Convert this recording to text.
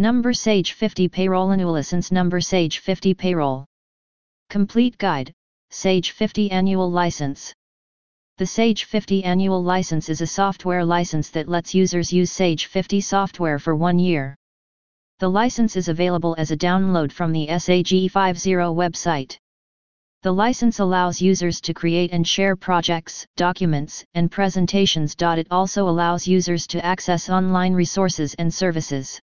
Number Sage 50 Payroll Annual License Number Sage 50 Payroll Complete Guide, Sage 50 Annual License The Sage 50 Annual License is a software license that lets users use Sage 50 software for one year. The license is available as a download from the Sage 50 website. The license allows users to create and share projects, documents, and presentations. It also allows users to access online resources and services.